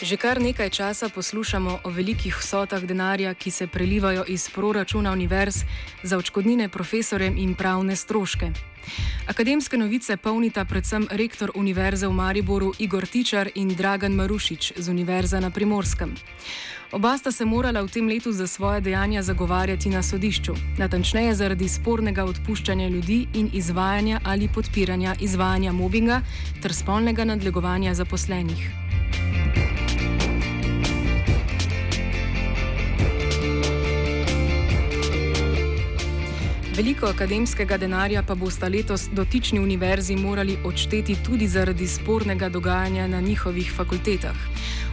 Že kar nekaj časa poslušamo o velikih vsotah denarja, ki se prelivajo iz proračuna univerz za očkodnine profesorjem in pravne stroške. Akademske novice polnita predvsem rektor Univerze v Mariboru Igor Tičar in Dragan Marušič z Univerze na Primorskem. Oba sta se morala v tem letu za svoje dejanja zagovarjati na sodišču, natančneje zaradi spornega odpuščanja ljudi in izvajanja ali podpiranja izvajanja mobinga ter spolnega nadlegovanja zaposlenih. Veliko akademskega denarja pa bosta letos dotični univerzi morali odšteti tudi zaradi spornega dogajanja na njihovih fakultetah.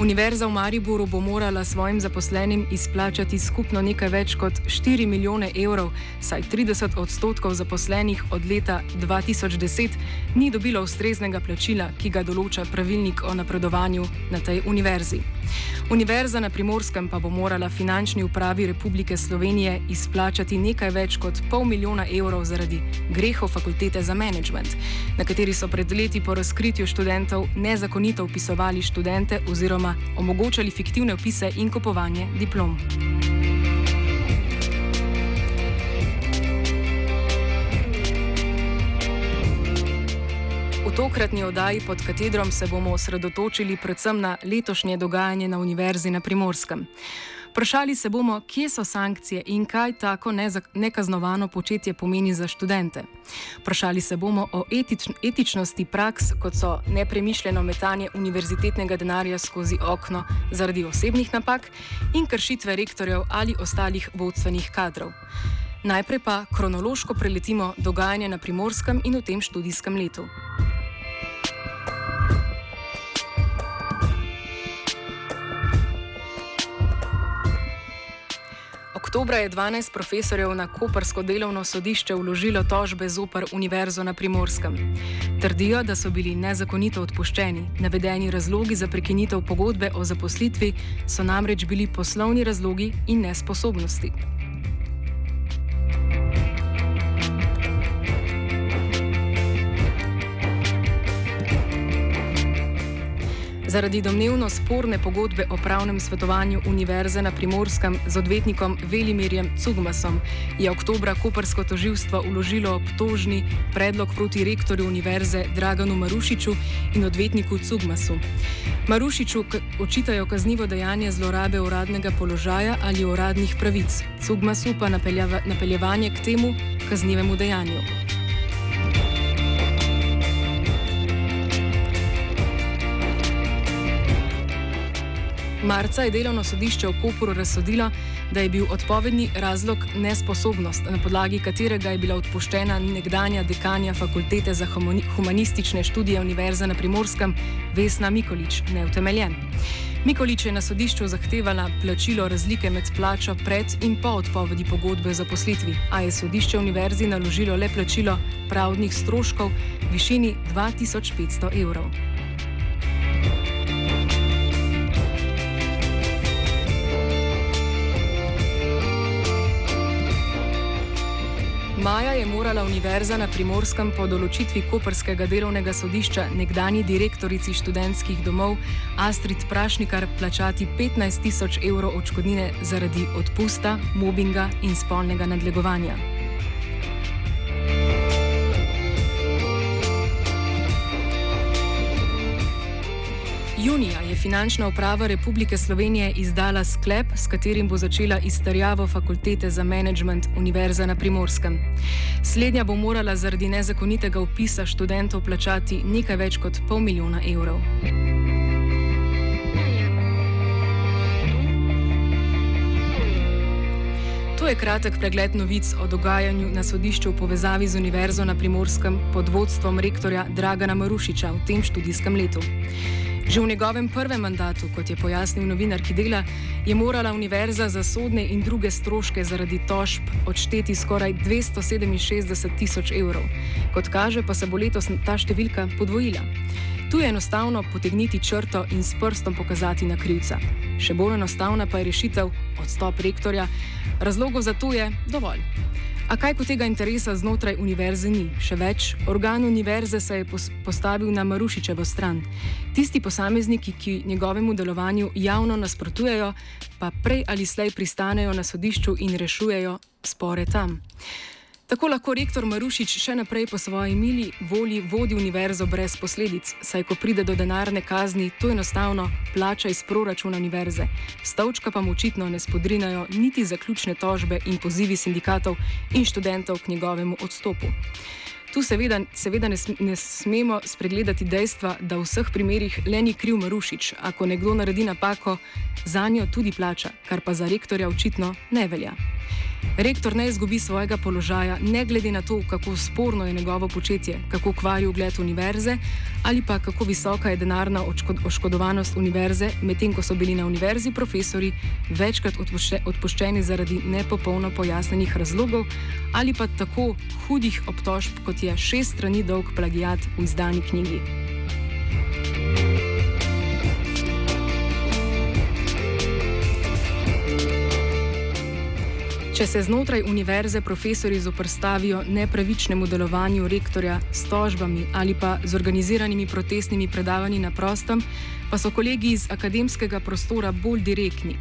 Univerza v Mariboru bo morala svojim zaposlenim izplačati skupno nekaj več kot 4 milijone evrov, saj 30 odstotkov zaposlenih od leta 2010 ni dobilo ustreznega plačila, ki ga določa pravilnik o napredovanju na tej univerzi. Univerza na primorskem pa bo morala finančni upravi Republike Slovenije izplačati nekaj več kot pol milijona evrov zaradi grehov fakultete za management, na kateri so pred leti po razkritju študentov nezakonito upisovali študente oziroma oziroma omogočali fiktivne opise in kupovanje diplom. V tokratni oddaji pod katedrom se bomo osredotočili predvsem na letošnje dogajanje na Univerzi na Primorskem. Vprašali se bomo, kje so sankcije in kaj tako nekaznovano početje pomeni za študente. Vprašali se bomo o etič etičnosti praks, kot so nepremišljeno metanje univerzitetnega denarja skozi okno zaradi osebnih napak in kršitve rektorjev ali ostalih vodstvenih kadrov. Najprej pa kronološko preletimo dogajanje na primorskem in v tem študijskem letu. Oktobra je 12 profesorjev na Kopersko delovno sodišče vložilo tožbe zoper Univerzo na Primorskem. Trdijo, da so bili nezakonito odpuščeni. Navedeni razlogi za prekinitev pogodbe o zaposlitvi so namreč bili poslovni razlogi in nesposobnosti. Zaradi domnevno sporne pogodbe o pravnem svetovanju Univerze na Primorskem z odvetnikom Velimirjem Cugmasom je oktobra Kopersko toživstvo uložilo obtožni predlog proti rektorju Univerze Draganu Marušiču in odvetniku Cugmasu. Marušiču očitajo kaznivo dejanje zlorabe uradnega položaja ali uradnih pravic, Cugmasu pa napeljevanje k temu kaznivemu dejanju. Marca je delovno sodišče v Kopru razsodilo, da je bil odpovedni razlog nesposobnost, na podlagi katerega je bila odpuščena nekdanja dekanja Fakultete za humanistične študije Univerze na Primorskem Vesna Mikolič, neutemeljen. Mikolič je na sodišču zahtevala plačilo razlike med plačo pred in po odpovedi pogodbe o zaposlitvi, a je sodišče Univerzi naložilo le plačilo pravnih stroškov v višini 2500 evrov. Maja je morala Univerza na primorskem po določitvi Koperskega delovnega sodišča nekdani direktorici študentskih domov Astrid Prašnikar plačati 15 tisoč evrov odškodnine zaradi odpusta, mobinga in spolnega nadlegovanja. Junija je finančna uprava Republike Slovenije izdala sklep, s katerim bo začela izterjavo fakultete za management Univerze na Primorskem. Slednja bo morala zaradi nezakonitega upisa študentov plačati nekaj več kot pol milijona evrov. Je kratek pregled novic o dogajanju na sodišču v povezavi z Univerzo na primorskem pod vodstvom rektorja Dragana Marušiča v tem študijskem letu. Že v njegovem prvem mandatu, kot je pojasnil novinarki Dela, je morala univerza za sodne in druge stroške zaradi tožb odšteti skoraj 267 tisoč evrov. Kot kaže, pa se bo letos ta številka podvojila. Tu je enostavno potegniti črto in s prstom pokazati na krivca. Še bolj enostavna pa je rešitev odstop rektorja. Razlogov za to je dovolj. A kaj ko tega interesa znotraj univerze ni? Še več, organ univerze se je postavil na Marušičevo stran. Tisti posamezniki, ki njegovemu delovanju javno nasprotujejo, pa prej ali slej pristanejo na sodišču in rešujejo spore tam. Tako lahko rektor Marušič še naprej po svoji mili volji vodi univerzo brez posledic, saj ko pride do denarne kazni, to enostavno plača iz proračuna univerze. Stavčka pa mu očitno ne spodrinajo niti zaključne tožbe in pozivi sindikatov in študentov k njegovemu odstopu. Tu seveda, seveda ne, ne smemo spregledati dejstva, da v vseh primerjih le ni kriv Marušič, ako nekdo naredi napako, za njo tudi plača, kar pa za rektorja očitno ne velja. Rektor ne izgubi svojega položaja, ne glede na to, kako sporno je njegovo početje, kako kvari ugled univerze ali pa kako visoka je denarna oškod oškodovanost univerze, medtem ko so bili na univerzi profesori večkrat odpušče odpuščeni zaradi nepopolno pojasnenih razlogov ali pa tako hudih obtožb, kot je šest strani dolg plagijat v izdani knjigi. Če se znotraj univerze profesori zoprstavijo nepravičnemu delovanju rektorja s tožbami ali pa z organiziranimi protestnimi predavanji na prostem, pa so kolegi iz akademskega prostora bolj direktni.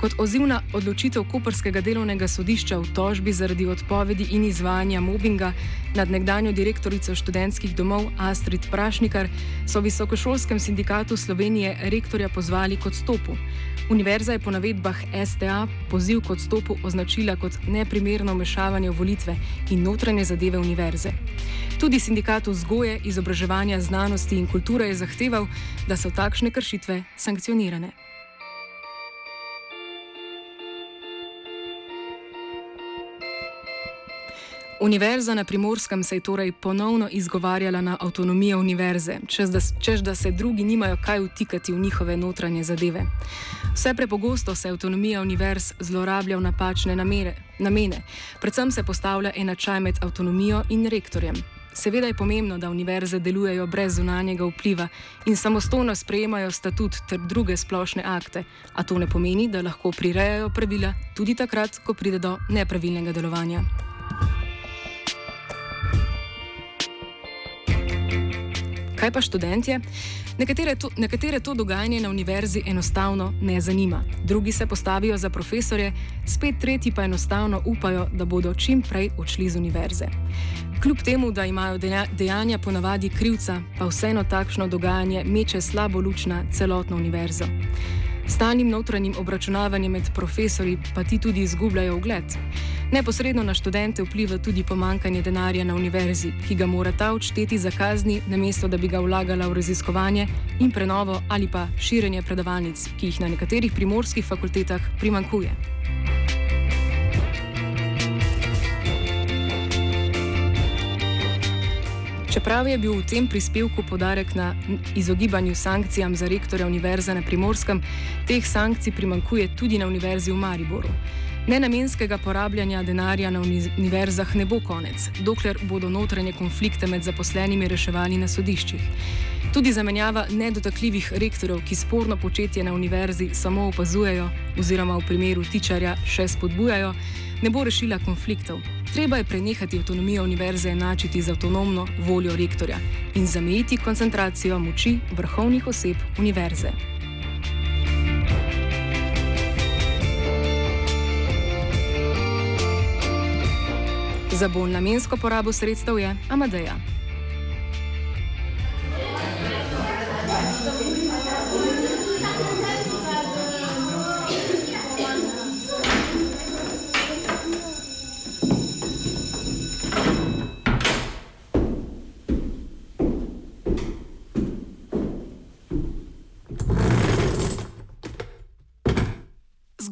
Kot oziv na odločitev Koperskega delovnega sodišča v tožbi zaradi odpovedi in izvajanja mobinga nad nekdanjo direktorico študentskih domov Astrid Prašnikar, so v Visokošolskem sindikatu Slovenije rektorja pozvali k odstopu. Univerza je po navedbah STA poziv k odstopu označila kot neprimerno vmešavanje v volitve in notranje zadeve univerze. Tudi sindikat vzgoje, izobraževanja, znanosti in kulture je zahteval, da so takšne kršitve sankcionirane. Univerza na primorskem se je torej ponovno izgovarjala na avtonomijo univerze, čež da, čež da se drugi nimajo kaj vtikati v njihove notranje zadeve. Vse prepogosto se avtonomija univerz zlorablja v napačne namere, namene, predvsem se postavlja enačaj med avtonomijo in rektorjem. Seveda je pomembno, da univerze delujejo brez zunanjega vpliva in samostojno sprejemajo statut ter druge splošne akte, a to ne pomeni, da lahko prirejajo pravila tudi takrat, ko pride do nepravilnega delovanja. Kaj pa študentje? Nekatere to, nekatere to dogajanje na univerzi enostavno ne zanima, drugi se postavijo za profesore, spet tretji pa enostavno upajo, da bodo čim prej odšli z univerze. Kljub temu, da imajo dejanja ponavadi krivca, pa vseeno takšno dogajanje meče slabo luč na celotno univerzo. Stalnim notranjim obračunavanjem med profesori pa ti tudi izgubljajo ugled. Neposredno na študente vpliva tudi pomankanje denarja na univerzi, ki ga mora ta odšteti za kazni, namesto da bi ga vlagala v raziskovanje in prenovo ali pa širjenje predavalnic, ki jih na nekaterih primorskih fakultetah primankuje. Čeprav je bil v tem prispevku podarek na izogibanju sankcijam za rektorja Univerze na Primorskem, teh sankcij primankuje tudi na Univerzi v Mariboru. Nenamenskega porabljanja denarja na univerzah ne bo konec, dokler bodo notranje konflikte med zaposlenimi reševali na sodiščih. Tudi zamenjava nedotakljivih rektorjev, ki sporno početje na univerzi samo opazujejo oziroma v primeru tičarja še spodbujajo, ne bo rešila konfliktov. Treba je prenehati avtonomijo univerze enačiti z avtonomno voljo rektorja in zamejiti koncentracijo moči vrhovnih oseb univerze. Za bolj namensko porabo sredstev je Amadeja.